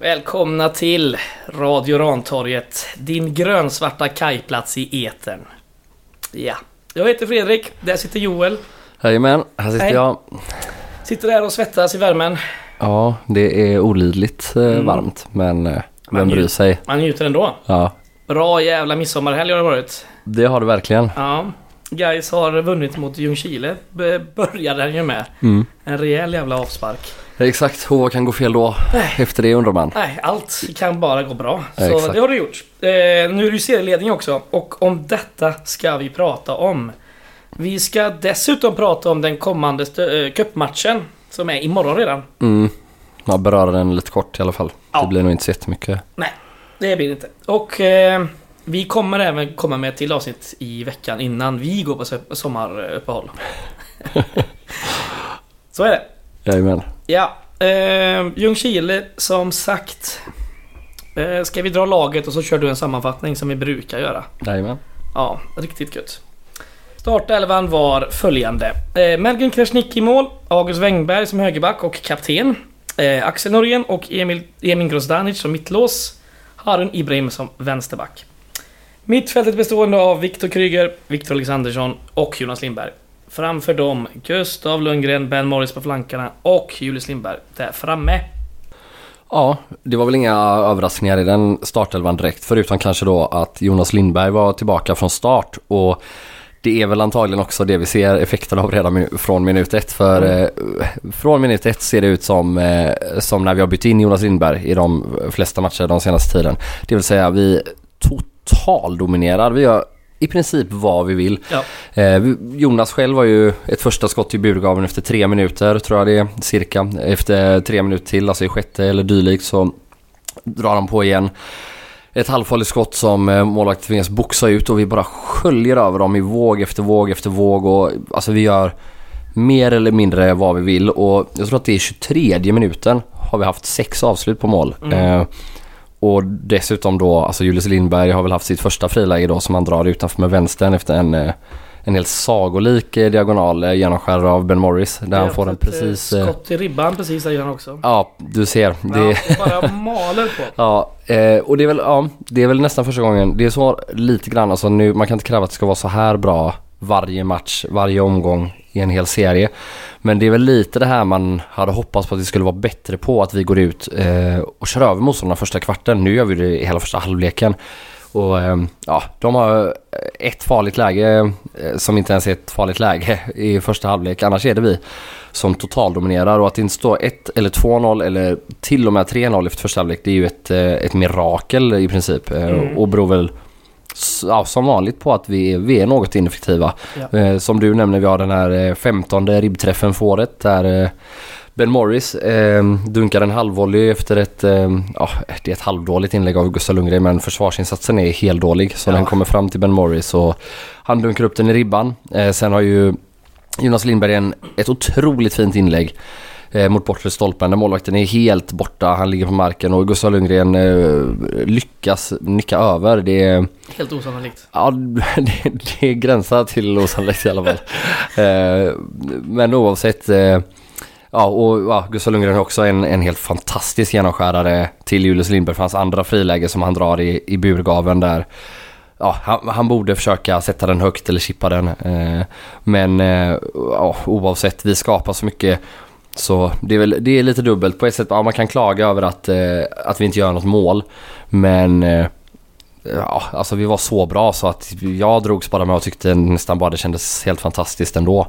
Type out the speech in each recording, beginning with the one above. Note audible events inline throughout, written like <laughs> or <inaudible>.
Välkomna till Radio Rantorget, din grönsvarta kajplats i etern. Ja, jag heter Fredrik, där sitter Joel. Jajamän, här sitter Hej. jag. Sitter här och svettas i värmen. Ja, det är olidligt eh, Mm. varmt men eh, Man vem bryr sig? Man njuter ändå. Ja, Bra jävla midsommarhelg har det varit. det har det verkligen. Ja, Guys har vunnit mot Ljungskile. B- Började den ju med. Mm. En rejäl jävla avspark. Exakt, och vad kan gå fel då? Nej. Efter det undrar man. Nej, allt kan bara gå bra. Så Exakt. det har du gjort. Eh, nu är det ju serieledning också och om detta ska vi prata om. Vi ska dessutom prata om den kommande eh, cupmatchen som är imorgon redan. Mm. Man berör den lite kort i alla fall. Ja. Det blir nog inte så jättemycket. Nej, det blir det inte. Och eh, vi kommer även komma med ett till avsnitt i veckan innan vi går på so- sommaruppehåll. <laughs> Så är det. Jajamän. Ja, eh, Ljungskile som sagt. Eh, ska vi dra laget och så kör du en sammanfattning som vi brukar göra. Jajamän. Ja, riktigt gött. Startelvan var följande. Eh, Melvin Krasniqi i mål, August Wengberg som högerback och kapten. Eh, Axel Norén och Emil, Emin Grozdanic som mittlås. Harun Ibrahim som vänsterback. Mittfältet bestående av Viktor Kryger, Viktor Alexandersson och Jonas Lindberg. Framför dem Gustav Lundgren, Ben Morris på flankarna och Julius Lindberg där framme. Ja, det var väl inga överraskningar i den startelvan direkt. Förutom kanske då att Jonas Lindberg var tillbaka från start. Och det är väl antagligen också det vi ser effekten av redan från minut ett. För Mm. eh, från minut ett ser det ut som, eh, som när vi har bytt in Jonas Lindberg i de flesta matcher de senaste tiden. Det vill säga vi totaldominerar. Vi gör i princip vad vi vill. Ja. Eh, Jonas själv var ju ett första skott i burgaven efter tre minuter tror jag det är cirka. Efter tre minuter till, alltså i sjätte eller dylikt så drar han på igen. Ett halvfarligt skott som eh, målvakten tvingas boxa ut och vi bara sköljer över dem i våg efter våg efter våg och alltså vi gör mer eller mindre vad vi vill och jag tror att det är 23 minuten har vi haft sex avslut på mål. Mm. Eh, och dessutom då, alltså Julius Lindberg har väl haft sitt första friläge då som han drar utanför med vänstern efter en, eh, en helt sagolik eh, diagonal eh, genomskär av Ben Morris. Där han får eh, precis... Skott i ribban precis där gör han också. Ja, du ser. Det, Ja, bara maler på. <laughs> Ja, och det är väl, ja, det är väl nästan första gången. Det är så lite grann, alltså nu, man kan inte kräva att det ska vara så här bra varje match, varje omgång i en hel serie. Men det är väl lite det här man hade hoppats på att vi skulle vara bättre på, att vi går ut eh, och kör över motståndarna första kvarten. Nu gör vi det i hela första halvleken. Och eh, ja, de har ett farligt läge eh, som inte ens är ett farligt läge <laughs> i första halvlek. Annars är det vi som totaldominerar och att det inte står 1 eller 2-0 eller till och med 3-0 efter första halvlek det är ju ett, eh, ett mirakel i princip. Eh, Mm. Och beror väl ja, som vanligt på att vi, vi är något ineffektiva. Ja. Eh, Som du nämner, vi har den här eh, 15 ribbträffen för året där eh, Ben Morris eh, dunkar en halvvolley efter ett, eh, ja det är ett halvdåligt inlägg av Gustav Lundgren men försvarsinsatsen är helt dålig. Så Ja. den kommer fram till Ben Morris och han dunkar upp den i ribban. Eh, sen har ju Jonas Lindberg en, ett otroligt fint inlägg eh, mot bortre stolpen där målvakten är helt borta. Han ligger på marken och Gustav Lundgren eh, lyckas nicka över. Det är, Helt osannolikt. ja, <laughs> det, det är gränsat till osannolikt i alla fall. <laughs> eh, men oavsett eh, Ja, och ja, Gustav Lundgren har också en, en helt fantastisk genomskärare till Julius Lindberg för hans andra friläge som han drar i, i burgaven där. Ja, han, han borde försöka sätta den högt eller chippa den. Eh, men eh, ja, oavsett, vi skapar så mycket så det är, väl, det är lite dubbelt. På ett sätt, ja, man kan klaga över att, eh, att vi inte gör något mål. Men eh, ja, alltså vi var så bra så att jag drogs bara med och tyckte nästan bara det kändes helt fantastiskt ändå.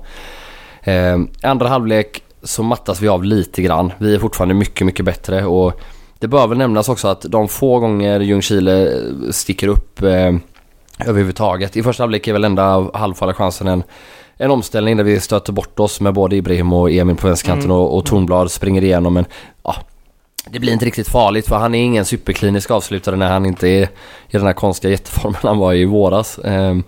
Eh, andra halvlek så mattas vi av lite grann. Vi är fortfarande mycket, mycket bättre och det bör väl nämnas också att de få gånger Ljungskile eh, sticker upp eh, överhuvudtaget. I första halvlek är väl enda halvfarliga chansen en, en omställning där vi stöter bort oss med både Ibrahim och Emil på vänsterkanten Mm. och, och Tornblad springer igenom men ja, det blir inte riktigt farligt för han är ingen superklinisk avslutare när han inte är i den här konstiga jätteformen han var i våras. Ehm,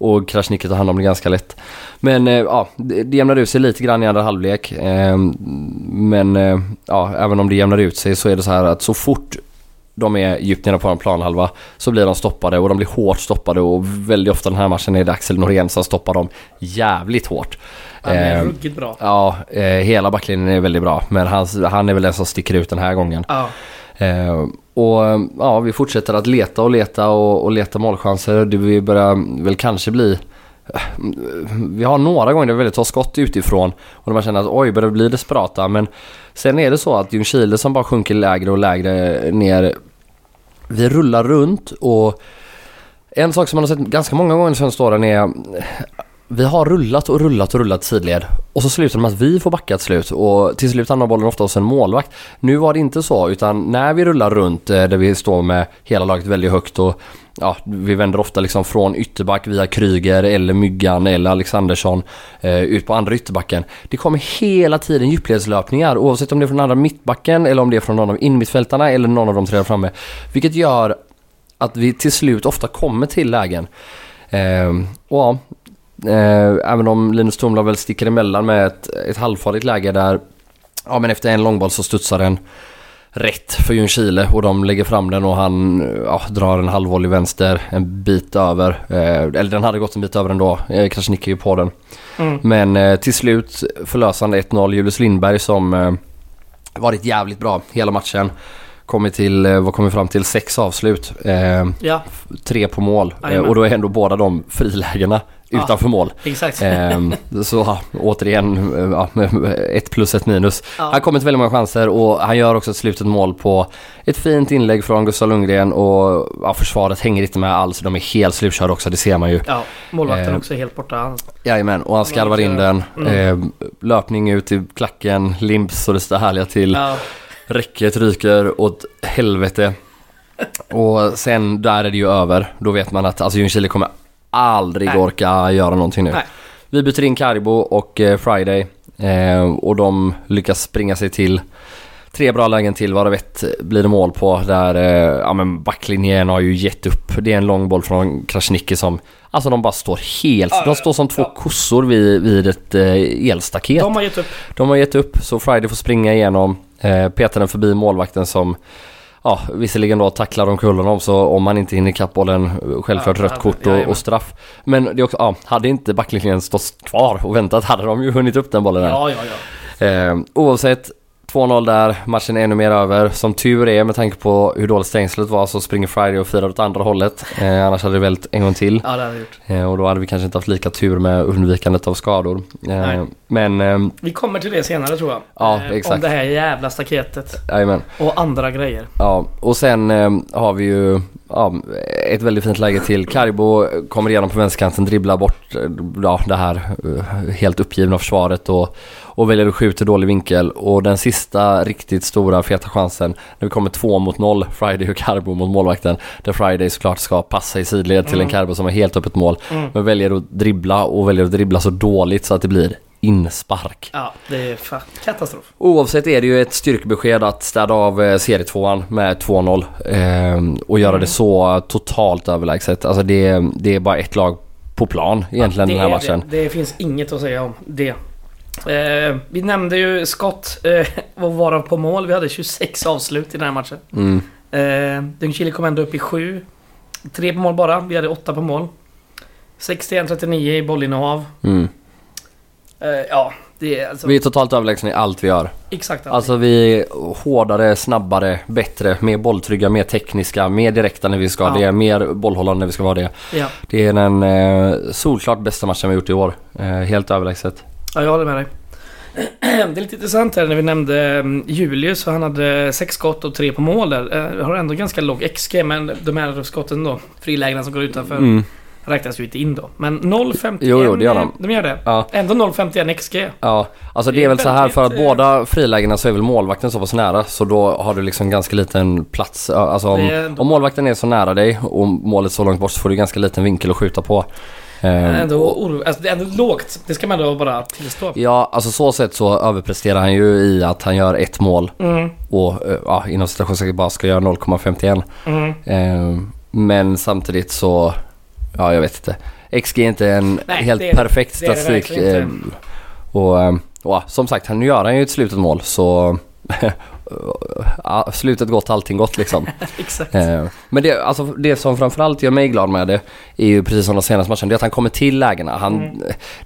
och Krasniqi tar hand om det ganska lätt. Men eh, ja, det, det jämnar ut sig lite grann i andra halvlek. Ehm, men eh, ja, även om det jämnar ut sig så är det så här att så fort de är djupt nere på en planhalva så blir de stoppade och de blir hårt stoppade och väldigt ofta den här matchen är det Axel Norén som stoppar dem jävligt hårt. Han är Ehm, ruggigt bra. Ja, eh, hela backlinjen är väldigt bra men han, han är väl den som sticker ut den här gången. Ja. Eh, och ja, vi fortsätter att leta och leta och, och leta målchanser. Det vi börjar väl kanske bli vi har några gånger där vi väldigt tar skott utifrån och man känner att oj, börjar bli desperata. Men sen är det så att Ljungskile som bara sjunker lägre och lägre ner. Vi rullar runt och en sak som man har sett ganska många gånger de senaste åren är vi har rullat och rullat och rullat sidled och så slutar det med att vi får backa till slut och till slut hamnar bollen ofta hos en målvakt. Nu var det inte så utan när vi rullar runt eh, där vi står med hela laget väldigt högt och ja, vi vänder ofta liksom från ytterback via Kryger eller Myggan eller Alexandersson eh, ut på andra ytterbacken. Det kommer hela tiden djupledslöpningar oavsett om det är från andra mittbacken eller om det är från någon av innermittfältarna eller någon av de tre där framme. Vilket gör att vi till slut ofta kommer till lägen. Eh, och ja, eh, även om Linus Tomla väl sticker emellan med ett, ett halvfarligt läge där ja, men efter en långboll så studsar den rätt för Ljungskile och de lägger fram den och han ja, drar en halvvolley vänster en bit över. Eh, eller den hade gått en bit över ändå. Eh, Krasniqi ju på den. Mm. Men eh, till slut förlösande 1-0. Julius Lindberg som eh, varit jävligt bra hela matchen. Kommit till, eh, vad kommer fram till, sex avslut. Eh, ja. Tre på mål. Och då är ändå båda de frilägena utanför mål. Exakt. Ehm, så återigen, ett plus ett minus. Han kommer till väldigt många chanser och han gör också ett slutet mål på ett fint inlägg från Gustav Lundgren och ja, försvaret hänger inte med alls. De är helt slutkörda också, det ser man ju. Ja, målvakten ehm, också är helt borta. Jajamän, och han skarvar in den. Mm. Ehm, löpning ut i klacken, limps och det står härliga till. Ja. Räcket ryker åt helvete. Och sen där är det ju över. Då vet man att alltså Ljungskile kommer aldrig Nej. orka göra någonting nu. Nej. Vi byter in Karibo och eh, Friday eh, och de lyckas springa sig till tre bra lägen till varav ett blir det mål på där eh, ja, men backlinjen har ju gett upp. Det är en lång boll från Krasniqi som Alltså de bara står helt, de står som två kossor vid, vid ett elstaket. De har gett upp. De har gett upp så Friday får springa igenom, eh, petar den förbi målvakten som ja, visserligen då tacklar de kullen om så om man inte hinner ikapp bollen självklart ja, rött kort och, och, straff. Men det är också, ja, hade inte backlinjen stått kvar och väntat hade de ju hunnit upp den bollen där. Ja, ja, ja. Eh, oavsett 2-0 där, matchen är ännu mer över. Som tur är med tanke på hur dåligt stängslet var så springer Friday och firar åt andra hållet. Eh, annars hade det vält en gång till. Ja det hade gjort. Eh, och då hade vi kanske inte haft lika tur med undvikandet av skador. Eh, men... Eh, vi kommer till det senare tror jag. Ja eh, exakt. Om det här jävla staketet. Jajamän. Och andra grejer. Ja och sen eh, har vi ju ja, ett väldigt fint läge till. Karibo kommer igenom på vänsterkanten, dribblar bort ja, det här helt uppgivna försvaret och och väljer att skjuta dålig vinkel. Och den sista riktigt stora feta chansen när vi kommer två mot noll, Friday och Carbo mot målvakten. Där Friday såklart ska passa i sidled till mm. en Carbo som har helt öppet mål. Mm. Men väljer att dribbla och väljer att dribbla så dåligt så att det blir inspark. Ja, det är katastrof. Oavsett är det ju ett styrkebesked att städa av eh, serietvåan med 2-0 eh, och göra mm. det så totalt överlägset. Alltså det, det är bara ett lag på plan egentligen ja, den här matchen. Det. det finns inget att säga om det. Eh, vi nämnde ju skott eh, och vara på mål. Vi hade 26 avslut i den här matchen. Mm. Eh, Ljungskile kom ändå upp i 7. Tre på mål bara. Vi hade 8 på mål. 61-39 i bollinnehav. Mm. Eh, ja, det är alltså... Vi är totalt överlägsna i allt vi gör. Exakt allting. Alltså vi är hårdare, snabbare, bättre, mer bolltrygga, mer tekniska, mer direkta när vi ska ja. det, mer bollhållande när vi ska vara det. Ja. Det är den eh, solklart bästa matchen vi gjort i år. Eh, helt överlägset. Ja, jag håller med dig. <clears throat> Det är lite intressant här när vi nämnde mm, Julius och han hade sex skott och tre på mål där. Har ändå ganska låg XG men de här skotten då, frilägena som går utanför, mm. räknas ju inte in då. Men 0,51... Jo, jo, det gör de. De gör det? Ja. Ändå 0,51 XG. Ja, alltså det, det är väl så här för att eh, båda frilägena så är väl målvakten så pass nära så då har du liksom ganska liten plats. Alltså om, om målvakten är så nära dig och målet så långt bort så får du ganska liten vinkel att skjuta på. Eh, ändå oro, alltså det är ändå lågt. Det ska man då bara tillstå. Ja, alltså så sett så överpresterar han ju i att han gör ett mål. Mm. Och eh, ja, inom situationen bara ska göra 0,51. Mm. Eh, men samtidigt så, ja jag vet inte. XG är inte en Nej, helt det perfekt statistik. Eh, och, och ja, som sagt, nu gör han ju ett slutet mål så <laughs> ja, slutet gott, allting gott liksom. <laughs> Exakt. Eh, Men det, alltså, det som framförallt gör mig glad med det är ju precis som de senaste matcherna, det är att han kommer till lägena. Han, Mm.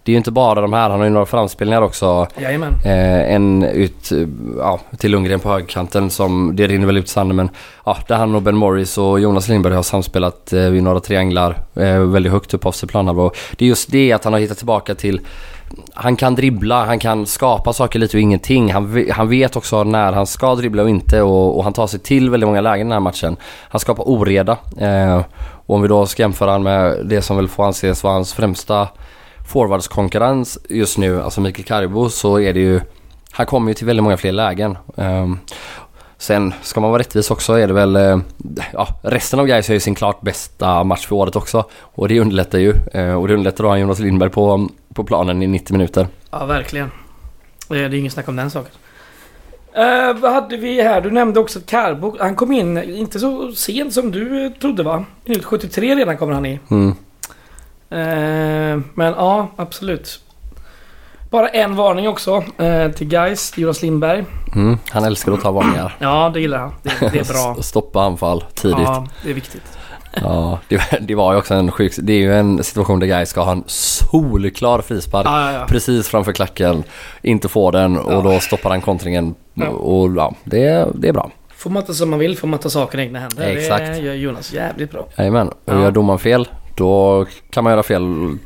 Det är ju inte bara de här, han har ju några framspelningar också. Jajamän. Eh, en ut ja, till Lundgren på högerkanten som, det rinner väl ut i sanden men ja, där han och Ben Morris och Jonas Lindberg har samspelat eh, vid några trianglar eh, väldigt högt upp på offside-planhalva. Och Det är just det att han har hittat tillbaka till han kan dribbla, han kan skapa saker lite och ingenting. Han, han vet också när han ska dribbla och inte och, och han tar sig till väldigt många lägen i den här matchen. Han skapar oreda. Eh, och om vi då ska jämföra han med det som väl får anses vara hans främsta forwardskonkurrens just nu, alltså Mikael Karibu, så är det ju... Han kommer ju till väldigt många fler lägen. Eh, sen ska man vara rättvis också är det väl... eh, ja, resten av Gais har ju sin klart bästa match för året också. Och det underlättar ju. Eh, och det underlättar att ha Jonas Lindberg på, på planen i 90 minuter. Ja, verkligen. Det är det är ingen snack om den saken. Eh, vad hade vi här? Du nämnde också att Carbo, han kom in inte så sent som du eh, trodde va? Minut 73 redan kommer han i. Mm. Eh, men ja, absolut. Bara en varning också eh, till guys, Jonas Lindberg. Mm. Han älskar att ta varningar. <clears throat> Ja, det gillar han. Det, det är bra. Stoppa anfall tidigt. Ja. Ja, det är viktigt. det, det var ju också en sjuk... Det är ju en situation där Gais ska ha en solklar frispark. Ja, ja, ja. Precis framför klacken. Inte få den och Ja. då stoppar han kontringen. Ja. Och ja, det, det är bra. Får man inte som man vill får man ta saken i egna händer. Exakt. Det gör Jonas jävligt bra. Jajamän. Och Ja. gör domaren fel, då kan man göra fel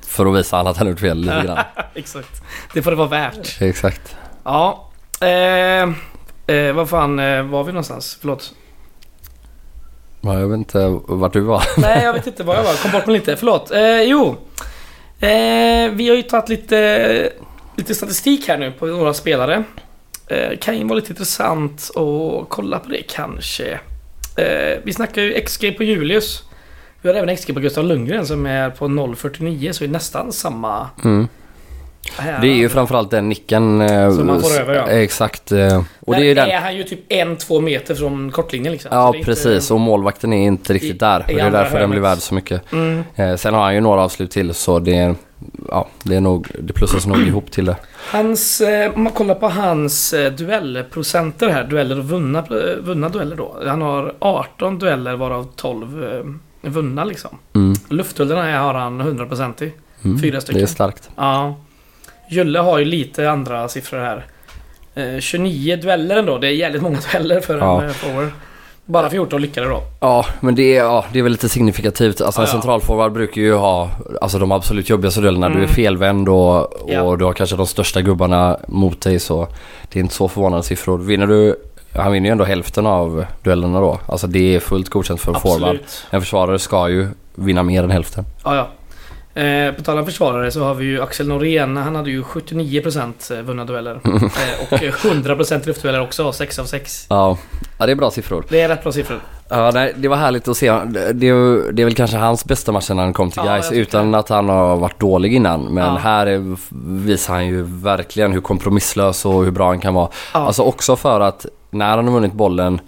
för att visa han att han gjort fel lite grann. <laughs> Exakt. Det får det vara värt. Exakt. Ja. Eh, eh, vad fan eh, var vi någonstans? Förlåt. Ja, jag vet inte vart du var. <laughs> Nej, jag vet inte var jag var. Kom bort mig lite. Förlåt. Eh, jo. Eh, vi har ju tagit lite, lite statistik här nu på några spelare. Eh, kan ju vara lite intressant att kolla på det kanske. Eh, vi snackar ju XG på Julius. Vi har även XG på Gustav Lundgren som är på 0,49 så är nästan samma. Mm. Det är ju framförallt den nicken. eh, Som man får över, ja. Exakt. eh, Och det är Där den. är han ju typ en, två meter från kortlinjen liksom. Ja är inte- precis och målvakten är inte riktigt I- där. Och det är därför den blir värd så mycket. Mm. Eh, sen har han ju några avslut till så det, ja, det, är nog, det plussas nog <clears throat> ihop till det. Hans, om man kollar på hans duellprocenter här, dueller och vunna, vunna dueller då. Han har 18 dueller varav 12 eh, vunna liksom. Mm. Luftduellerna här har han 100% i. Mm. Fyra Det stycken. är starkt. Ja. Julle har ju lite andra siffror här. Eh, 29 dueller ändå, det är jävligt många dueller för Ja. en eh, forward. Bara 14 lyckade då. Ja, men det är, ja, det är väl lite signifikativt. Alltså en Ja, ja. centralforward brukar ju ha alltså, de absolut jobbigaste duellerna. Du är Mm. felvänd och, och Ja. du har kanske de största gubbarna mot dig så det är inte så förvånande siffror. Vinner du, han vinner ju ändå hälften av duellerna då. Alltså det är fullt godkänt för en forward. Absolut. En försvarare ska ju vinna mer än hälften. Ja, ja. Eh, på tal om försvarare så har vi ju Axel Norén. Han hade ju 79% vunna dueller. Mm. <laughs> Eh, och 100% luftdueller också, 6 av 6. Ja, ja det är bra siffror. Det är rätt bra siffror. Ja, nej, det var härligt att se. Det, det, är- väl kanske hans bästa match när han kom till Ja, Gais utan att han har varit dålig innan. Men Ja. här är, visar han ju verkligen hur kompromisslös och hur bra han kan vara. Ja. Alltså också för att när han har vunnit bollen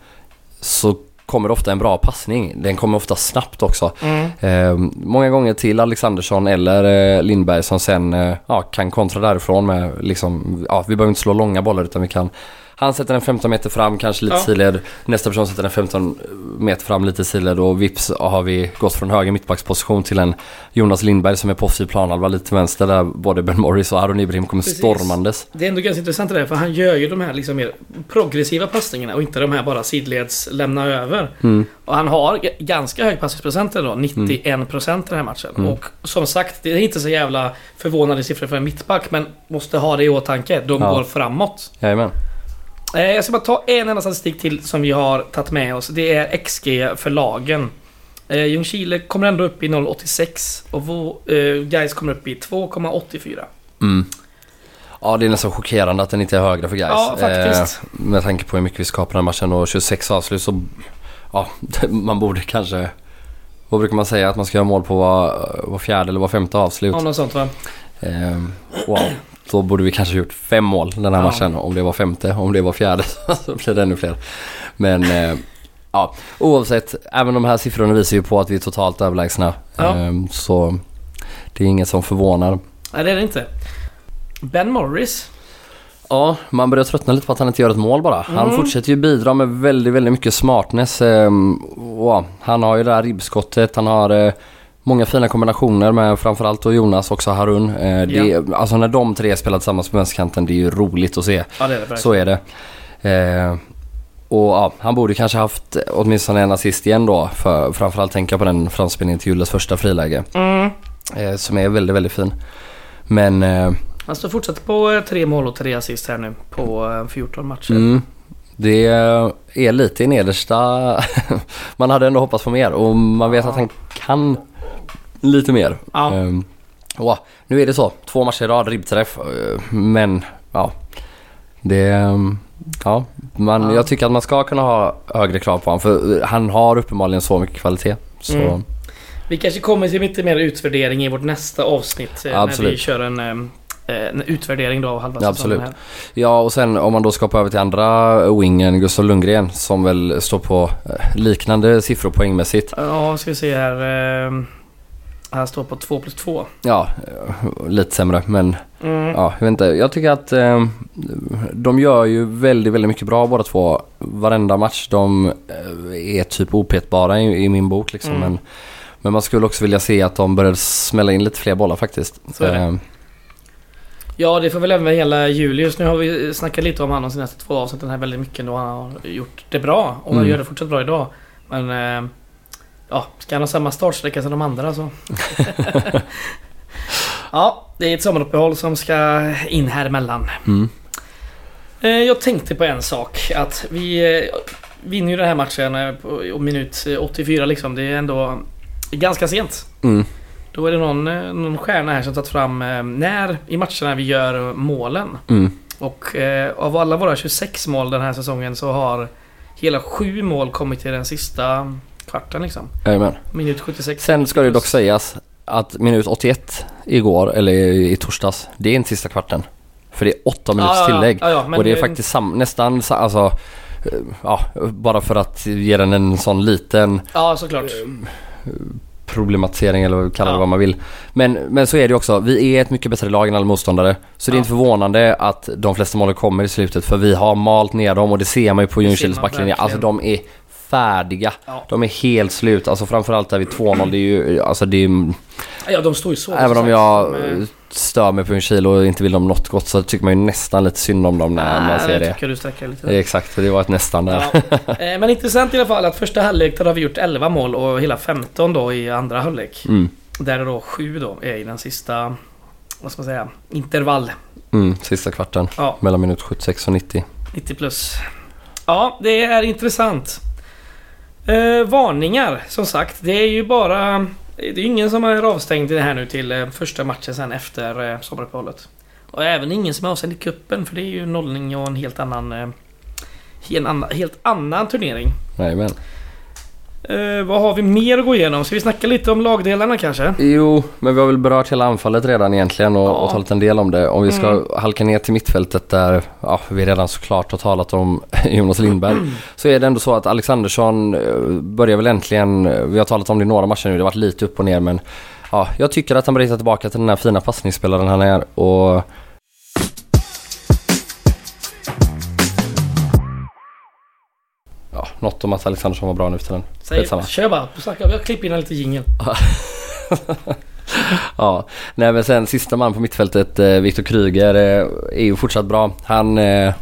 så kommer det ofta en bra passning. Den kommer ofta snabbt också. Mm. Eh, många gånger till Alexandersson eller eh, Lindberg som sen eh, ja, kan kontra därifrån med liksom, ja, vi behöver inte slå långa bollar utan vi kan han sätter en 15 meter fram, kanske lite Ja. sidled. Nästa person sätter en 15 meter fram, lite sidled och vips har vi gått från höger mittbacksposition till en Jonas Lindberg som är på offensiv planhalva lite till vänster där både Ben Morris och Aron Ibrahim kommer Precis. stormandes. Det är ändå ganska intressant det där, för han gör ju de här liksom mer progressiva passningarna och inte de här bara sidleds lämna över. Mm. Och han har ganska hög passningsprocent då, 91% i den här matchen. Mm. Och som sagt, det är inte så jävla förvånande siffror för en mittback, men måste ha det i åtanke. De Ja. går framåt. Jajamän. Eh, Jag ska bara ta en enda statistik till som vi har tagit med oss. Det är XG för lagen. Eh, Ljungskile kommer ändå upp i 0,86 och eh, Gais kommer upp i 2,84. Mm. Ja, det är nästan chockerande att den inte är högre för guys. Ja, faktiskt. med tanke på hur mycket vi skapar den här matchen och 26 avslut så... Ja, <laughs> man borde kanske... Vad brukar man säga? Att man ska göra mål på var, var fjärde eller var femte avslut. Ja, något sånt va? Eh, wow. Då borde vi kanske gjort fem mål den här Ja. matchen. Om det var femte, om det var fjärde <laughs> så blir det ännu fler. Men eh, ja, oavsett. Även de här siffrorna visar ju på att vi är totalt överlägsna. Ja. Eh, så det är inget som förvånar. Nej, det är det inte. Ben Morris. Ja, man börjar tröttna lite på att han inte gör ett mål bara. Han fortsätter ju bidra med väldigt, väldigt mycket smartness. ehm, ja, han har ju det här ribbskottet, han har eh, många fina kombinationer med framförallt då Jonas och också Harun. Eh, det, är- Alltså när de tre spelar tillsammans på vänsterkanten, det är ju roligt att se. Ja, det är det. Så är det. Eh, och ja, han borde kanske haft åtminstone en assist igen då. För, framförallt tänka på den framspelningen till Julles första friläge. Mm. Eh, som är väldigt, väldigt fin. Men eh, Han står fortsatt på eh, tre mål och tre assist här nu på eh, 14 matcher. mm, det är lite i nedersta. <laughs> man hade ändå hoppats på mer och man vet att han kan lite mer. Ja. Ehm, och, nu är det så. Två matcher i rad, ribbträff. eh, Men ja, det... ehm, Ja, man, Ja. jag tycker att man ska kunna ha högre krav på honom för han har uppenbarligen så mycket kvalitet. Så Mm. Vi kanske kommer till lite mer utvärdering i vårt nästa avsnitt. eh, När Absolut. vi kör en, eh, en utvärdering då av halva säsongen absolut. här. Ja och sen om man då ska hoppa över till andra wingen, Gustav Lundgren som väl står på eh, liknande siffror poängmässigt. Ja, ska vi se här. Han står på 2 plus 2. Ja, lite sämre men Mm. ja, jag vet inte. Jag tycker att eh, de gör ju väldigt, väldigt mycket bra båda två. Varenda match. De eh, är typ opetbara i, i min bok liksom. Mm. Men, men man skulle också vilja se att de började smälla in lite fler bollar faktiskt. Så är det. Eh, Ja, det får väl även gälla Julius. Nu har vi snackat lite om han de senaste två avsnitten här väldigt mycket. Då han har gjort det bra. Och han Mm. gör det fortsatt bra idag. Men... eh, Ja, ska han ha samma startsträcka som de andra så... <laughs> ja, det är ett sommaruppehåll som ska in här emellan. mm. Eh, Jag tänkte på en sak. Att vi eh, vinner ju den här matchen eh, på minut eh, 84 liksom. Det är ändå ganska sent. Mm. Då är det någon, någon stjärna här som tagit fram när i matcherna vi gör målen. Mm. Och eh, av alla våra 26 mål den här säsongen så har hela sju mål kommit till den sista kvarten liksom. Jajamän. Minut 76. Sen ska det dock sägas att minut 81 igår, eller i, torsdags, det är inte sista kvarten. För det är åtta minuters Ja, ja, ja. tillägg. Ja, ja, men och det är faktiskt sam, nästan alltså, eh, ja, bara för att ge den en sån liten Ja, såklart. problematisering eller kalla det Ja. vad man vill. Men, men så är det också, vi är ett mycket bättre lag än alla motståndare. Så det är Ja. inte förvånande att de flesta målen kommer i slutet för vi har malt ner dem och det ser man ju på Ljungskiles backlinje. Alltså de är färdiga. Ja. De är helt slut. Alltså framförallt där vid 2-0, det är ju, alltså det är Ja, de står ju så. Även om jag som, eh, stör mig på en kilo och inte vill dem något gott så tycker man ju nästan lite synd om dem när man nej, ser jag det. tycker du sträcker lite. det exakt, det var ett nästan där. Ja. <laughs> Eh, Men intressant i alla fall att första halvlek där har vi gjort 11 mål och hela 15 då i andra halvlek. Mm, Där då 7 då är i den sista, vad ska man säga, intervall. mm, sista kvarten. Ja, Mellan minut 76 och 90. 90 plus. Ja, det är intressant. Eh, varningar, som sagt. Det är ju bara... Det är ingen som är avstängd i det här nu till eh, första matchen sen efter eh, sommaruppehållet. Och även ingen som är avstängd i kuppen för det är ju nollning och en helt annan... Eh, en annan helt annan turnering. Jajamän. Eh, vad har vi mer att gå igenom? Ska vi snacka lite om lagdelarna kanske? Jo, men vi har väl berört hela anfallet redan egentligen och, Ja. och talat en del om det. Om vi ska Mm. halka ner till mittfältet där ja, vi redan såklart har talat om <laughs> Jonas Lindberg. Så är det ändå så att Alexandersson eh, börjar väl äntligen, eh, vi har talat om det i några matcher nu, det har varit lite upp och ner men ja, jag tycker att han börjar hitta tillbaka till den här fina passningsspelaren han är och något om att Alexandersson var bra nu för den. Säg, Skitsamma. kör bara. Snacka. Jag klipper in en liten jingel. <laughs> Ja, nej men sen sista man på mittfältet, eh, Viktor Kryger, eh, är ju fortsatt bra. Han, eh,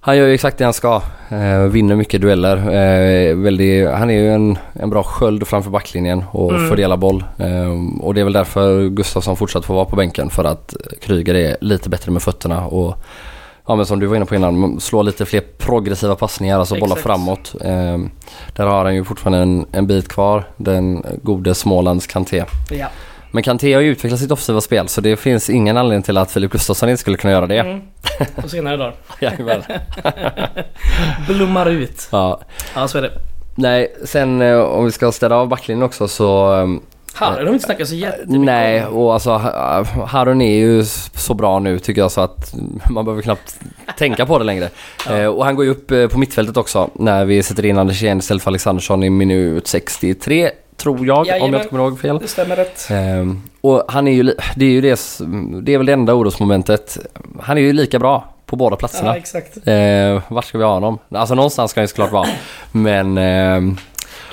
han gör ju exakt det han ska. Eh, vinner mycket dueller. Väldigt, han är ju en, en bra sköld framför backlinjen och Mm. fördelar boll. Och det är väl därför Gustafsson fortsatt får vara på bänken för att Kryger är lite bättre med fötterna och Ja men som du var inne på innan, slå lite fler progressiva passningar, alltså bollar Exakt. framåt. Eh, där har han ju fortfarande en, en bit kvar, den gode Smålands Kanté. Ja. Men Kanté har ju utvecklat sitt offensiva spel så det finns ingen anledning till att Filip Gustafsson inte skulle kunna göra det. Mm. På senare dagar. <laughs> Jajamän. <laughs> Blommar ut. ja. Ja, så är det. Nej, sen eh, om vi ska städa av backlinjen också så... Harry har inte snackat så jättemycket Nej, och alltså Ha- Harun är ju så bra nu tycker jag så att man behöver knappt tänka på det längre. Ja. Eh, och han går ju upp eh, på mittfältet också när vi sätter in Anders Jehn istället för Alexandersson i minut 63 tror jag om jag Jajamän. inte kommer ihåg fel. Det stämmer rätt. Ehm, och han är ju, det är ju det, det är väl det enda orosmomentet. Han är ju lika bra på båda Ja, platserna. exakt. Eh, vart ska vi ha honom? Alltså någonstans ska han ju såklart vara. Men ehm,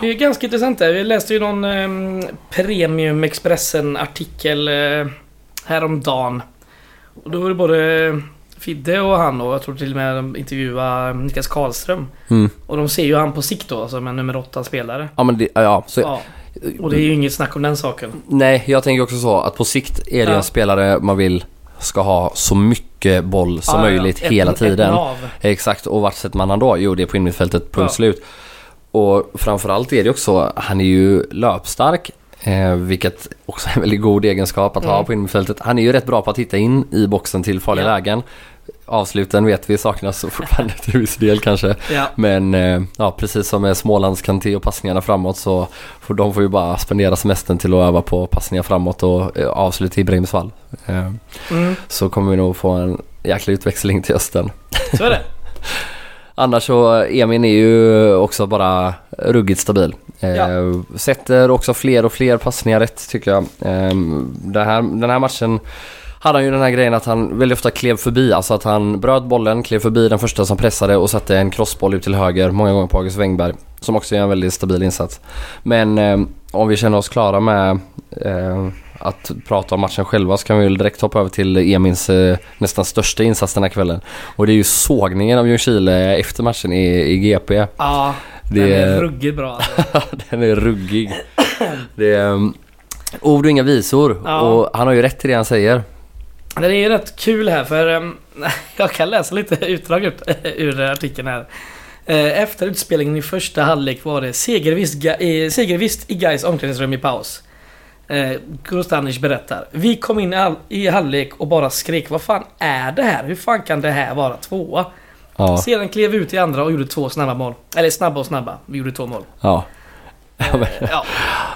Det är ganska intressant där. Vi läste ju någon um, Premium Expressen-artikel uh, häromdagen. Och då var det både Fidde och han och jag tror till och med de intervjuade Niklas Karlström. mm, Och de ser ju han på sikt då som en nummer åtta spelare. ja men det, ja, så, Ja. Och det är ju inget snack om den saken. Nej, jag tänker också så att på sikt är det Ja. en spelare man vill ska ha så mycket boll som Ja, möjligt ett- hela ett tiden. nav. Exakt, och vart sätter man han då? Jo, det är på innermittfältet, punkt slut. Och framförallt är det också, han är ju löpstark. Eh, vilket också är en väldigt god egenskap att ha Mm. på innermittfältet. Han är ju rätt bra på att hitta in i boxen till farliga Ja. lägen. Avsluten vet vi saknas <laughs> fortfarande till viss del kanske. Ja. Men eh, ja, precis som med Smålands Kanté och passningarna framåt så får de får ju bara spendera semestern till att öva på passningar framåt och eh, avslut i Bremsvall. Eh, Mm, så kommer vi nog få en jäkla utväxling till hösten. så är det. <laughs> Annars så, Emin är ju också bara ruggigt stabil. Eh, Ja. Sätter också fler och fler passningar rätt tycker jag. Eh, det här, den här matchen hade han ju den här grejen att han väldigt ofta klev förbi. Alltså att han bröt bollen, klev förbi den första som pressade och satte en crossboll ut till höger. Många gånger på August Wengberg. Som också gör en väldigt stabil insats. Men eh, om vi känner oss klara med eh, att prata om matchen själva så kan vi väl direkt hoppa över till Emins eh, nästan största insats den här kvällen. Och det är ju sågningen av Ljungskile efter matchen i, i GP. Ja, Det den är ruggigt bra. <laughs> Den är ruggig. Det är um, ord och inga visor. Ja. Och han har ju rätt i det han säger. Det är ju rätt kul här för ehm, <laughs> jag kan läsa lite utdrag ut, ur artikeln här. Eh, Efter utspelningen i första halvlek var det segervist, eh, segervist i Gais omklädningsrum i paus. Eh, Gustanic berättar. Vi kom in all, i halvlek och bara skrek Vad fan är det här? Hur fan kan det här vara tvåa? Ja, Sedan klev vi ut i andra och gjorde två snabba mål. Eller snabba och snabba. Vi gjorde två mål. ja. Eh, ja.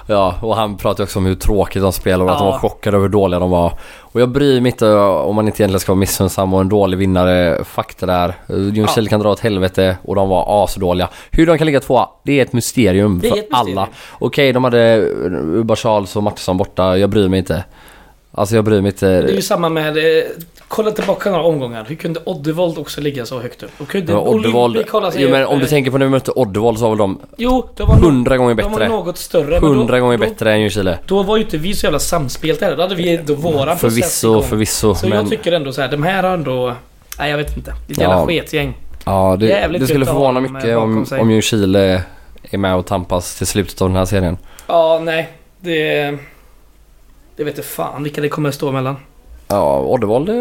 Ja, och han pratar också om hur tråkigt de spelar och att de Ja. var chockade över hur dåliga de var. Och jag bryr mig inte om man inte egentligen ska vara missunnsam och en dålig vinnare. Fakta där. Ljungskile kan dra åt helvete och de var asdåliga. Hur de kan ligga tvåa, det är ett mysterium Det är för ett mysterium. alla. Okej, de hade Uba Charles och Mattisson borta. Jag bryr mig inte. Alltså jag bryr mig inte. Det är ju samma med... Eh, kolla tillbaka några omgångar. Hur kunde Oddevold också ligga så högt upp? Och kunde Ja, Oddevold. Jo men om du tänker på när vi mötte Oddevold så var väl de Jo, de var, no hundra gånger de var bättre. något större. men Hundra då, gånger då, bättre än Ljungskile. Då var ju inte vi så jävla samspelt heller. Då hade vi då våran process Förvisso, igång. förvisso. Så men jag tycker ändå så här, de här har ändå... Nej jag vet inte. Det är ett jävla Ja. sketgäng. ja, det, jävligt det skulle förvåna mycket eh, om, om Ljungskile är med och tampas till slutet av den här serien. Ja, nej. Det... Det vet inte fan vilka det kommer att stå emellan. Ja, Oddevold eh,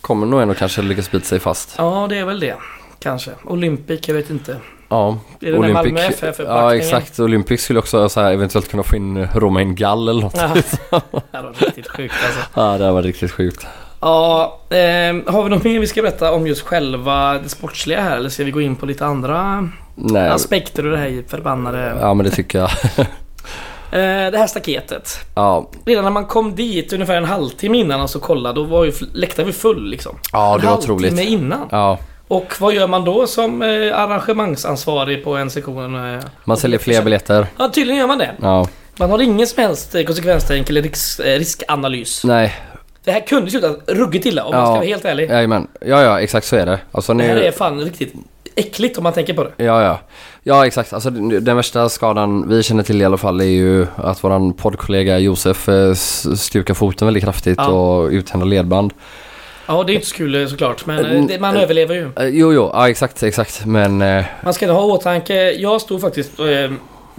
kommer nog ändå kanske lyckas bita sig fast. Ja, det är väl det. Kanske. Olympic, jag vet inte. Ja, Är det den Malmö FF ja exakt. Olympic skulle också så här, eventuellt kunna få in Romain Gall eller något. Ja. <laughs> det var riktigt sjukt alltså. Ja, det här var riktigt sjukt. Ja, ehm, har vi något mer vi ska berätta om just själva det sportsliga här? Eller ska vi gå in på lite andra Nej, aspekter ur det här förbannade... ja men det tycker jag. <laughs> Eh, det här staketet. Ja, Redan när man kom dit ungefär en halvtimme innan och så kollade, då var ju läktaren var full liksom. ja en det var halvtimme otroligt. innan. Ja, Och vad gör man då som eh, arrangemangsansvarig på en sektion? Eh? man säljer fler biljetter. Ja, tydligen gör man det. Ja, Man har ingen som helst konsekvenstänk eller risk, eh, riskanalys. nej, Det här kunde sluta ruggigt illa om man Ja. ska vara helt ärlig. jajamän. Ja, ja, exakt så är det. Alltså Det här nu... är fan riktigt äckligt om man tänker på det. Ja, ja. Ja, exakt. Alltså den värsta skadan vi känner till i alla fall är ju att våran poddkollega Josef eh, stukar foten väldigt kraftigt Ja. och uthänder ledband. Ja, det är inte så kul eh, såklart, men eh, det, man överlever ju. Jo, jo, ja exakt, exakt. Men Man ska ha i åtanke, jag stod faktiskt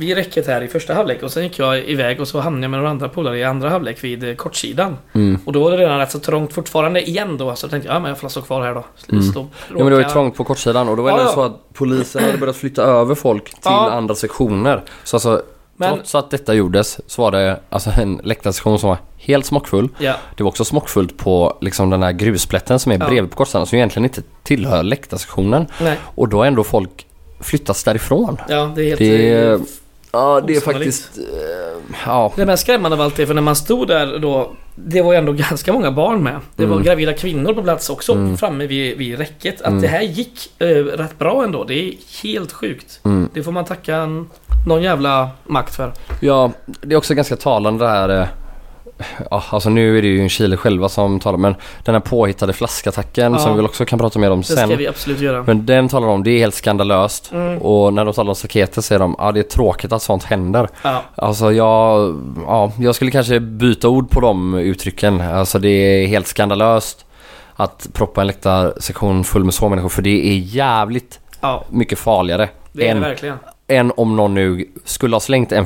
vid räcket här i första halvlek och sen gick jag iväg och så hamnade jag med några andra polare i andra halvlek vid eh, kortsidan. mm. Och då var det redan rätt så trångt fortfarande igen då, så jag tänkte jag, ja men jag får stå kvar här då. Mm. Stå, Ja men det var ju trångt på kortsidan och då var det Ja, så att polisen hade börjat flytta över folk till Ja. andra sektioner. Så alltså, Men, trots att detta gjordes så var det alltså en läktarsektion som var helt smockfull. ja, Det var också smockfullt på liksom den här grusplätten som är Ja. bredvid på kortsidan som egentligen inte tillhör läktarsektionen. Och då har ändå folk flyttats därifrån. Ja, det är helt... Det är, eh, ja, det är osannolikt. faktiskt... eh, ja. Det mest skrämmande av allt är för när man stod där då Det var ju ändå <laughs> ganska många barn med. Det var Mm. gravida kvinnor på plats också Mm. framme vid, vid räcket. Att Mm. det här gick eh, rätt bra ändå. Det är helt sjukt. Mm. Det får man tacka någon jävla makt för. Ja, det är också ganska talande det här ja, alltså nu är det ju Chile själva som talar men den här påhittade flaskattacken Ja. som vi väl också kan prata mer om Det ska sen. vi absolut göra. Men den talar de om, det är helt skandalöst. Mm. Och när de talar om staketet säger de, ja det är tråkigt att sånt händer. Ja. Alltså jag, ja, jag skulle kanske byta ord på de uttrycken. Alltså det är helt skandalöst att proppa en läktarsektion full med så människor för det är jävligt ja, mycket farligare det är det än, verkligen. Än om någon nu skulle ha slängt en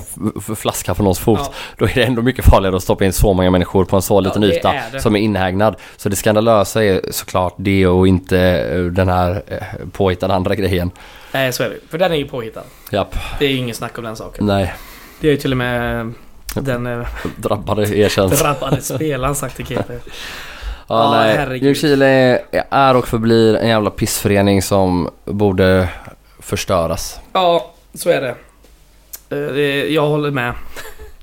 flaska på någons fot. Ja. Då är det ändå mycket farligare att stoppa in så många människor på en så liten det yta är som är inhägnad. Så det skandalösa är såklart det och inte eh, den här eh, påhittade andra grejen. Nej, så är det. För den är ju påhittad. Japp, Det är ju inget snack om den saken. nej. Det är ju till och med den eh, <laughs> Drabbade erkänns. drabbade spelaren sagt till GP. <laughs> Ja, Ja, nej. herregud. Ljungskile är, är och förblir en jävla pissförening som borde förstöras. Ja, så är det. Eh, jag håller med.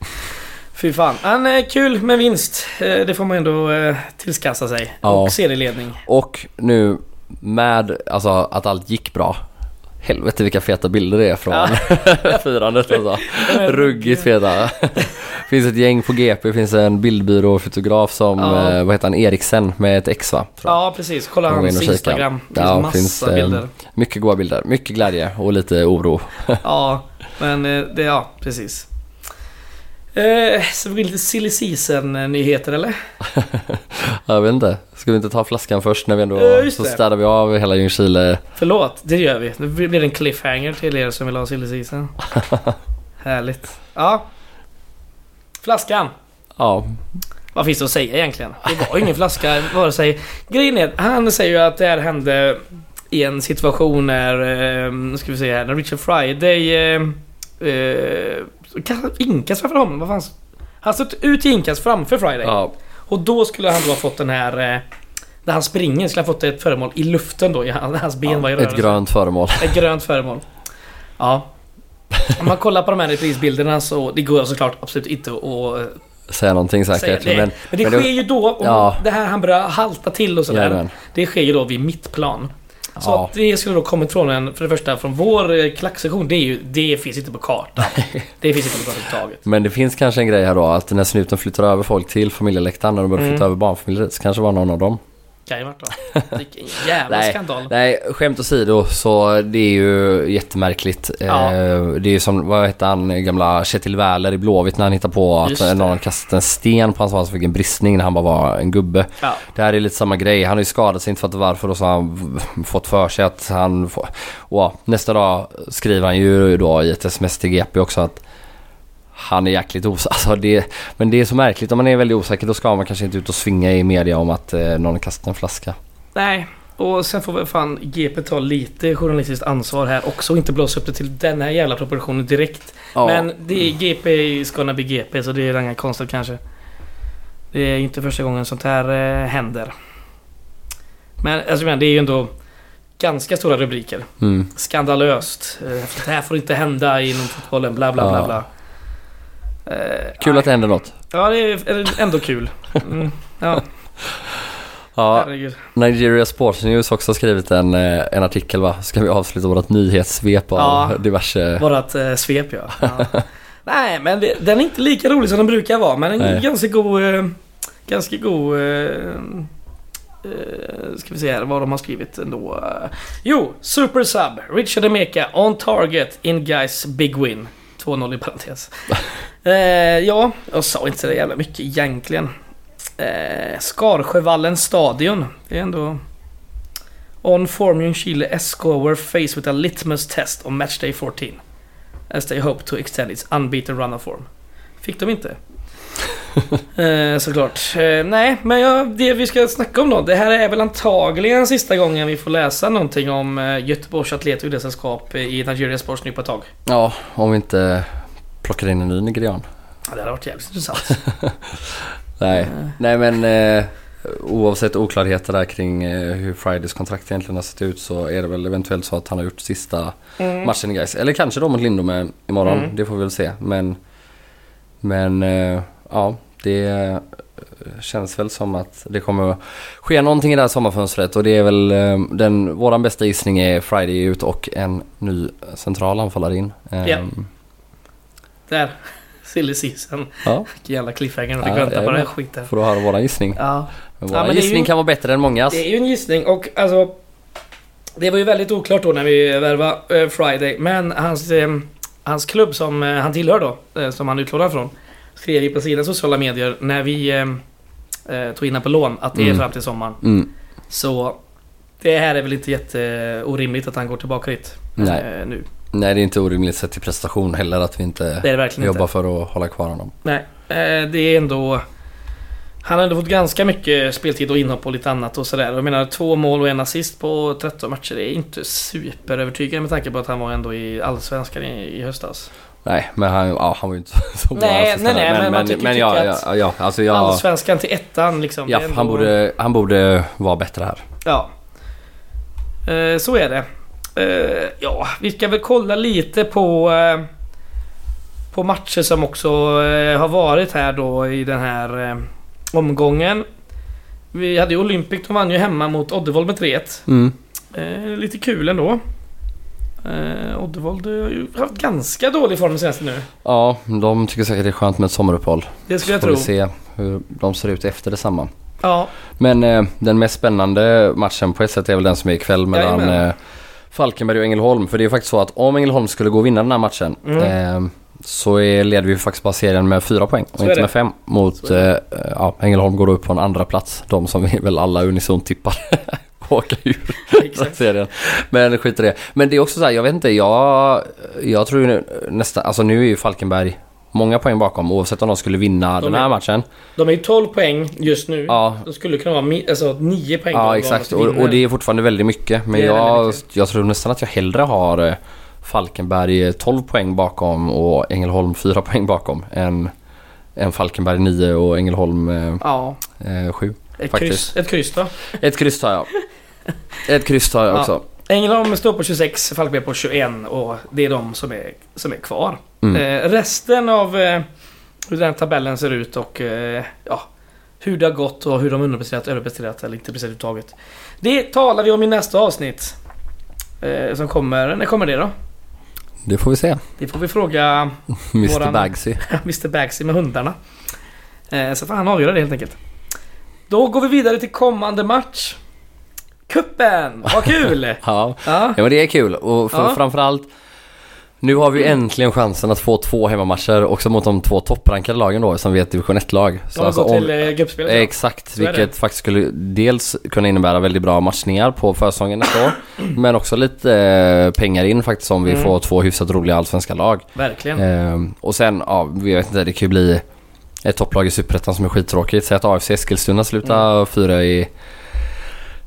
<laughs> Fy fan. Men kul med vinst. Eh, det får man ändå eh, tillskassa sig. Ja. Och serieledning. Och nu med alltså, att allt gick bra. Helvete vilka feta bilder det är från <laughs> firandet alltså. <laughs> Ruggigt feta. <laughs> finns ett gäng på GP, finns en bildbyråfotograf som, Ja. eh, vad heter han, Eriksen med ett X va? Ja, precis. Kolla hans och. Instagram. Det finns Ja, massa finns, eh, bilder. Mycket goda bilder, mycket glädje och lite oro. Ja, men eh, det, ja, precis. Eh, så vi går in lite silly season-nyheter eller? <laughs> Jag vet inte, ska vi inte ta flaskan först när vi ändå, så det. städar vi av hela Ljungskile. Förlåt, det gör vi. Det blir en cliffhanger till er som vill ha silly season. <laughs> Härligt. Ja. Flaskan. Ja, Vad finns det att säga egentligen? Det var ingen flaska vare sig... Grejen är, han säger ju att det här hände i en situation när... Eh, nu ska vi se här. När Richard Friday... Eh, eh, inkast framför honom. Vad fan? Han stod ut i inkast framför Friday. ja, Och då skulle han då ha fått den här... Eh, där han springer skulle han fått ett föremål i luften då. Hans ben var i ett rörelse. grönt föremål. Ett grönt föremål. Ja. Om man kollar på de här reprisbilderna så det går såklart absolut inte att Säga någonting säga säkert. det. Men, men, det men sker ju då, om Ja. det här han börjar halta till och sådär. Jajamän. Det sker ju då vid mittplan. Så Ja. det skulle då kommit från en, för det första från vår eh, klacksektion, det är ju, det finns inte på kartan. <laughs> det finns inte på kartan överhuvudtaget. Men det finns kanske en grej här då att när snuten flyttar över folk till familjeläktaren när de börjar Mm. flytta över barnfamiljer så kanske det var någon av dem. Kan ju varit då. Vilken jävla Nej. skandal. Nej, skämt åsido så det är ju jättemärkligt. Ja. Eh, Det är ju som, vad hette han, gamla Kjetil Wähler i Blåvitt när han hittar på att någon kastat en sten på hans man som fick en bristning när han bara var en gubbe. Ja. Det här är lite samma grej. Han har ju skadat sig, inte fattat varför och så har han fått för sig att han får... Och nästa dag skriver han ju då i ett sms till GP också att han är jäkligt osäker. <laughs> Alltså det, men det är så märkligt. Om man är väldigt osäker då ska man kanske inte ut och svinga i media om att eh, någon kastat en flaska. Nej. Och sen får väl fan GP ta lite journalistiskt ansvar här också och inte blåsa upp det till den här jävla proportionen direkt. Ja. Men det är GP is gonna be GP så det är inga konstigt kanske. Det är inte första gången sånt här eh, händer. Men alltså, men det är ju ändå ganska stora rubriker. Mm. Skandalöst. Eh, Det här får inte hända inom fotbollen. Bla bla bla Ja. bla. Eh, Kul nej. att det händer något. Ja, det är ändå kul. Mm, ja, <laughs> Ja, herregud. Nigeria Sports News också har skrivit en, eh, en artikel va? Ska vi avsluta vårt nyhetssvep av Ja. diverse... Vårat eh, svep ja. <laughs> ja. Nej, men det, den är inte lika rolig som den brukar vara. Men en ganska god... Eh, ganska god... Eh, eh, ska vi se här vad de har skrivit ändå. Eh, jo, Super Sub. Richard Emeka on target in guys big win. 2-0 i parentes. <laughs> eh, ja, jag sa inte så jävla mycket egentligen. Eh, Skarsjövallens stadion. Det är ändå... On form Ljungskile SK were faced with a litmus test on matchday 14. As they hope to extend its unbeaten run of form. Fick de inte. <laughs> eh, såklart. Eh, nej, men ja, det vi ska snacka om då. Det här är väl antagligen sista gången vi får läsa någonting om eh, Göteborgs Atlet och idrottssällskap i Nigeria Sports nu på ett tag. Ja, om vi inte plockar in en ny nigerian. Ja, det hade varit jävligt intressant. <laughs> Nej, nej men eh, oavsett oklarheter där kring hur Fridays kontrakt egentligen har sett ut så är det väl eventuellt så att han har gjort sista Mm. matchen i guys. Eller kanske då mot Lindome imorgon, Mm. det får vi väl se. Men, men ja, det eh, känns väl som att det kommer ske någonting i det här sommarfönstret och det är väl eh, den, våran bästa gissning är Friday ut och en ny central anfallare in. Ja. Ehm, Där. <laughs> silly season. Ja, jävla cliffhanger. Ja, fick vänta på den här skiten. får du höra våran gissning. Ja. Men Ja, våran men det är gissning ju- kan vara bättre än mångas. Det är ju en gissning och alltså... Det var ju väldigt oklart då när vi värvade eh, Friday. Men hans, eh, hans klubb som eh, han tillhör då, eh, som han utlånad från, skrev på sina sociala medier när vi eh, eh, tog in på lån att det är Mm. fram till sommaren. Mm. Så det här är väl inte jätteorimligt att han går tillbaka dit Nej. eh, nu. Nej, det är inte orimligt sett till prestation heller att vi Det inte det verkligen jobbar inte. för att hålla kvar honom. Nej, eh, det är ändå... Han har ändå fått ganska mycket speltid och inhopp och lite annat och sådär. Jag menar två mål och en assist på 13 matcher. Det är inte superövertygande med tanke på att han var ändå i Allsvenskan i, i höstas. Nej, men han, ja, han var ju inte <laughs> så bra. Nej, nej, nej, men, men man tycker- men tycker ja, att- ja, ja, alltså jag... Allsvenskan till ettan liksom. Ja, han borde, han borde vara bättre här. Ja. Eh, så är det. Eh, ja, vi ska väl kolla lite på... Eh, på matcher som också eh, har varit här då i den här eh, omgången. Vi hade ju Olympic, de vann ju hemma mot Oddevold med 3-1. Mm. Eh, lite kul ändå. Eh, Oddevold har ju haft ganska dålig form senaste nu. Ja, de tycker säkert det är skönt med ett sommaruppehåll. Det skulle jag Får vi tro. se hur de ser ut efter detsamma. Ja, Men eh, den mest spännande matchen på ett sätt är väl den som är ikväll mellan eh, Falkenberg och Ängelholm. För det är faktiskt så att om Ängelholm skulle gå och vinna den här matchen Mm. eh, så är, leder vi faktiskt bara serien med fyra poäng och Så inte med fem. Mot Så eh, ja, Ängelholm går då upp på en andra plats. De som vi väl alla unisont tippar <laughs> åka ur serien. Men skit i det. Men det är också så här, jag vet inte, jag, jag tror ju nästan, alltså nu är ju Falkenberg många poäng bakom oavsett om de skulle vinna De den är- här matchen. De är ju 12 poäng just nu. Ja, De skulle kunna vara alltså, 9 poäng. Ja exakt och, och det är fortfarande väldigt mycket. Men jag, mycket. jag tror nästan att jag hellre har eh, Falkenberg eh, 12 poäng bakom och Ängelholm 4 <laughs> poäng bakom än, än Falkenberg 9 och Ängelholm eh, Ja, eh, 7. ett Faktiskt. kryss, ett kryss då. Ett kryss tar jag. <laughs> <laughs> Ett kryss tar jag Ja. också. Ängelholm står på 26, Falkenberg på 21 och det är de som är, som är kvar. Mm. Eh, resten av eh, hur den här tabellen ser ut och eh, ja, hur det har gått och hur de underpresterat, överpresterat eller inte presterat överhuvudtaget. Det talar vi om i nästa avsnitt. Eh, som kommer, när kommer det då? Det får vi se. Det får vi fråga <laughs> Mr Våran- Bagsy. <laughs> Mr Bagsy med hundarna. Eh, så får han avgöra det helt enkelt. Då går vi vidare till kommande match. Kuppen! Vad kul! <laughs> Ja. ja. men det är kul och för, Ja. framförallt nu har vi äntligen chansen att få två hemmamatcher också mot de två topprankade lagen då som vi är ett division 1-lag. De har gått till eh, gruppspelet. ja. Exakt, Så vilket faktiskt skulle dels kunna innebära väldigt bra matchningar på försäsongen nästa år. <clears throat> men också lite eh, pengar in faktiskt om vi Mm. får två hyfsat roliga allsvenska lag. Verkligen. Ehm, och sen, ja, vi vet inte, det kan ju bli ett topplag i Superettan som är skittråkigt. Säg att AFC Eskilstuna slutar Mm. fyra i,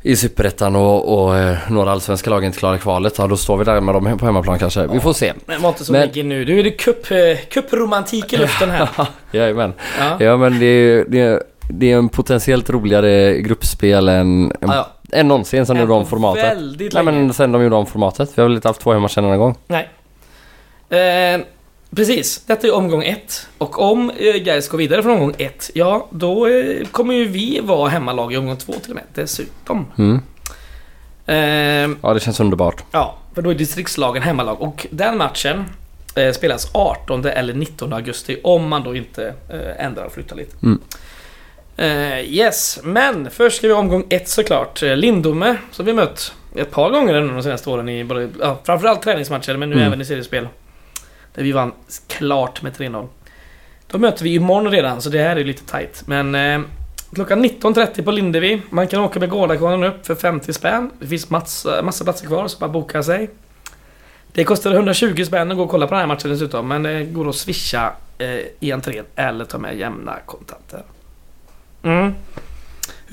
i Superettan och, och eh, några allsvenska lag inte klarar kvalet. Ja, då står vi där med dem på hemmaplan kanske. Vi får se. Men var inte så Men- nu. Nu är det cup, eh, cupromantik i luften här. <laughs> Jajamän. Ja. Ja men det är, det, är, det är en potentiellt roligare gruppspel än, Ja, ja. än någonsin sen de gjorde om formatet. Väldigt Nej länge. men sen de gjorde om formatet. Vi har väl inte haft två hemmamatcher en gång. Nej. Eh, precis. Detta är omgång ett. Och om eh, Gais går vidare från omgång ett, ja då eh, kommer ju vi vara hemmalag i omgång två till och med. Dessutom. Mm. Eh, Ja det känns underbart. ja, för då är distriktslagen hemmalag. Och den matchen eh, spelas 18 eller 19 augusti om man då inte eh, ändrar och flyttar lite. Mm. Eh, yes, men först ska vi omgång ett såklart. Lindome, som vi mött ett par gånger de senaste åren i både, ja, framförallt träningsmatcher men nu Mm. även i seriespel. Där vi vann klart med 3-0. Då möter vi imorgon redan så det här är lite tight. Men eh, klockan 19.30 på Lindevi. Man kan åka med Gårdakvarnen upp för 50 spänn. Det finns massa, eh, massa platser kvar så bara boka sig. Det kostar 120 spänn att gå och kolla på den här matchen dessutom. Men det går att swisha eh, i entrén eller ta med jämna kontanter. Mm.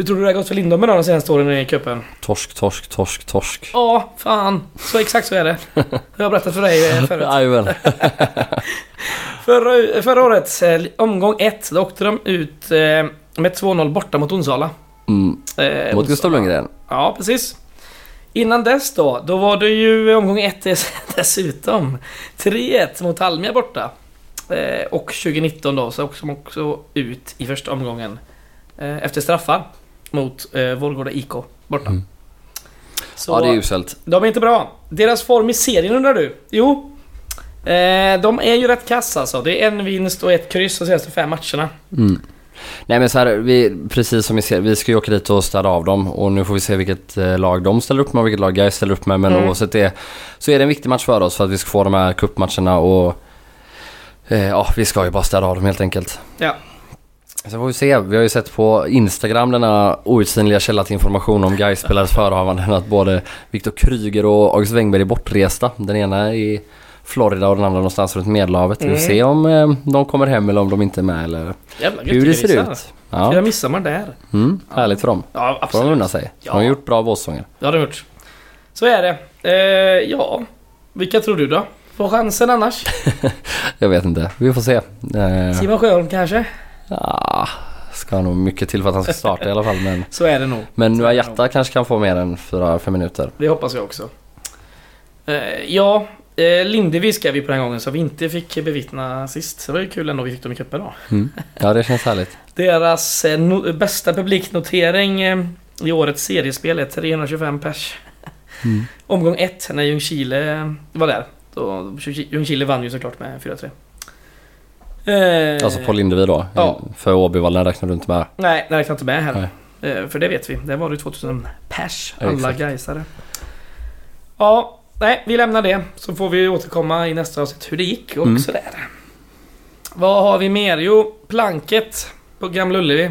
Hur tror du det har gått för Lindome då de senaste åren i cupen? Torsk, torsk, torsk, torsk. Ja, fan. Så exakt så är det. Det har jag berättat för dig eh, förut. <laughs> Jajamän. <laughs> Förra, förra året, eh, omgång ett, då åkte de ut eh, med 2-0 borta mot Onsala. Mm. Eh, Mot. Gustav Lundgren. Ja, precis. Innan dess då, då var det ju omgång ett dess- <laughs> dessutom. 3-1 mot Almia borta. Eh, och 2019 då, så åkte de också ut i första omgången. Eh, efter straffar. Mot eh, Vårgårda IK borta. Mm. Så Ja det är uselt. de är inte bra. Deras form i serien undrar du? Jo. Eh, de är ju rätt kassa alltså. Det är en vinst och ett kryss de senaste fem matcherna. Mm. Nej men så här, vi, precis som vi ser, vi ska ju åka dit och städa av dem och nu får vi se vilket eh, lag de ställer upp med och vilket lag Gais ställer upp med. Men Mm. oavsett det så är det en viktig match för oss för att vi ska få de här cupmatcherna och eh, ja, vi ska ju bara städa av dem helt enkelt. Ja. Så får vi se. Vi har ju sett på Instagram denna outsinliga källa till information om Gais spelares förehavanden att både Viktor Kryger och August Wengberg är bortresta. Den ena i Florida och den andra någonstans runt Medelhavet. Vi Mm. får se om eh, de kommer hem eller om de inte är med eller Jävla hur det ser göttegrisar. ut. Ja. Ja. midsommar där. Mm, härligt för dem. Ja, Får de absolut. unna sig. Ja. De har gjort bra vårsäsonger. Det har de gjort. Så är det. Eh, ja, vilka tror du då? Får chansen annars? <laughs> Jag vet inte. Vi får se. Eh, Simon Sjöholm kanske? Ja, ska nog mycket till för att han ska starta i alla fall. Men, <laughs> Så är det nog. men det Nuajata kanske kan få mer än 4-5 minuter. Det hoppas jag också. Eh, ja, eh, Lindevi skrev vi på den gången så vi inte fick bevittna sist. Så det var ju kul ändå vi fick dem i cupen då. Mm. Ja, det känns härligt. <laughs> Deras eh, no- bästa publiknotering eh, i årets seriespel är 325 pers. Mm. Omgång 1 när Ljungskile eh, var där. Då, Ljungskile vann ju såklart med 4-3. Eh, Alltså på Lindevi då. Ja. För Åbyvallen räknar du inte med. Nej, det räknar inte med här. Nej. Eh, För det vet vi. Det var det 2000 pers. Alla exakt. gaisare. Ja, nej, vi lämnar det. Så får vi återkomma i nästa avsnitt hur det gick och Mm. sådär. Vad har vi mer? Jo, planket på Gamla Ullevi.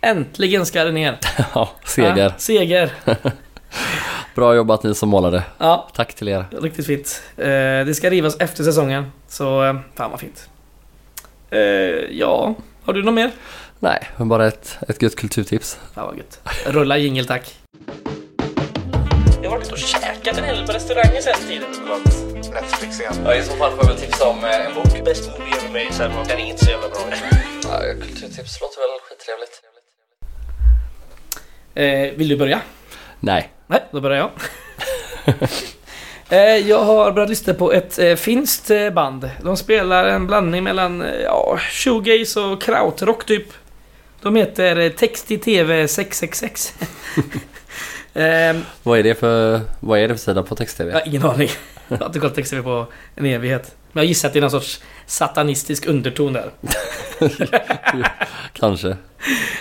Äntligen ska det ner. <laughs> ja, seger. Ja, seger. <laughs> Bra jobbat ni som målade. Ja, Tack till er. riktigt fint. Eh, Det ska rivas efter säsongen. Så, eh, fan vad fint. Eh, Ja, har du något mer? Nej, men bara ett, ett gött kulturtips. Ja, vad gött. Rulla jingel tack. Jag har varit och käkat en hel på restauranger sen tiden. Netflix igen. Ja, i så fall får jag väl tipsa om eh, en bok. Bäst movie ever made, sen var den inte så jävla bra. Ja, kulturtips låter väl skittrevligt. Eh, vill du börja? Nej. Nej, då börjar jag. <laughs> eh, jag har börjat lyssna på ett eh, finskt eh, band. De spelar en blandning mellan ja, shoegaze och krautrock typ. De heter eh, Texti TV 666. eh, Vad är det för, vad är det för sida på text-tv? jag har ingen aning. Jag har inte kollat text-tv på en evighet. Men jag gissar att det är någon sorts satanistisk underton där. <laughs> Kanske.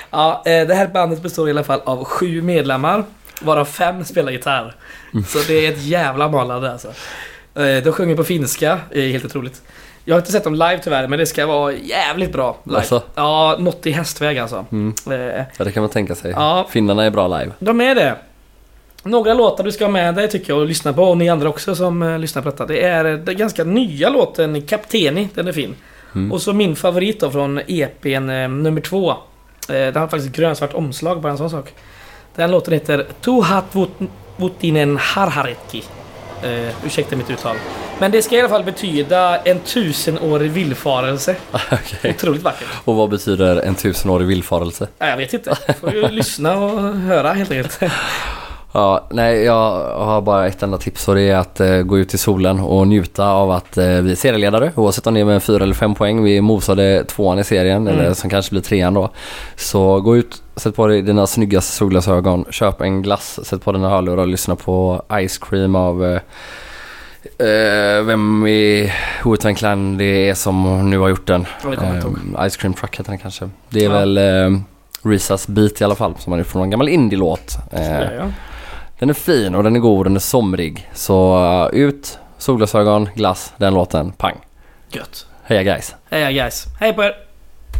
Ja, det här bandet består i alla fall av sju medlemmar. Varav fem spelar gitarr. Så det är ett jävla malande alltså. Eh, De sjunger på finska, det är helt otroligt. Jag har inte sett dem live tyvärr, men det ska vara jävligt bra live. Alltså? Ja, något i hästväg alltså. Mm. Eh, Ja, det kan man tänka sig. Ja. Finnarna är bra live. De är det. Några låtar du ska ha med dig tycker jag och lyssna på, och ni andra också som eh, lyssnar på detta. Det är eh, den ganska nya låten Kapteni, den är fin. Mm. Och så min favorit då från EPn eh, nummer två. Eh, den har faktiskt grönsvart omslag, bara en sån sak. Den låten heter Tuhat Vut- Vutinen Harharetki. Eh, ursäkta mitt uttal. Men det ska i alla fall betyda en tusenårig villfarelse. <laughs> Okej. Otroligt vackert. Och vad betyder en tusenårig villfarelse? Nej, jag vet inte. Får ju <laughs> lyssna och höra helt enkelt. Ja, nej jag har bara ett enda tips och det är att eh, gå ut i solen och njuta av att eh, vi är serieledare oavsett om det är med fyra eller fem poäng. Vi mosade tvåan i serien Mm. eller som kanske blir trean då. Så gå ut, sätt på dig dina snyggaste solglasögon, köp en glass, sätt på dina hörlurar och lyssna på Ice Cream av eh, eh, vem i Wu-Tang Clan det är som nu har gjort den. Eh, Ice Cream Truck heter den kanske. Det är Ja. väl eh, Risas Beat i alla fall som man är från en gammal indie-låt. Eh, Ja, ja. Den är fin och den är god och den är somrig. Så uh, ut, solglasögon, glass, den låten, pang. Gött. Heja guys! Hej guys. Hej på er.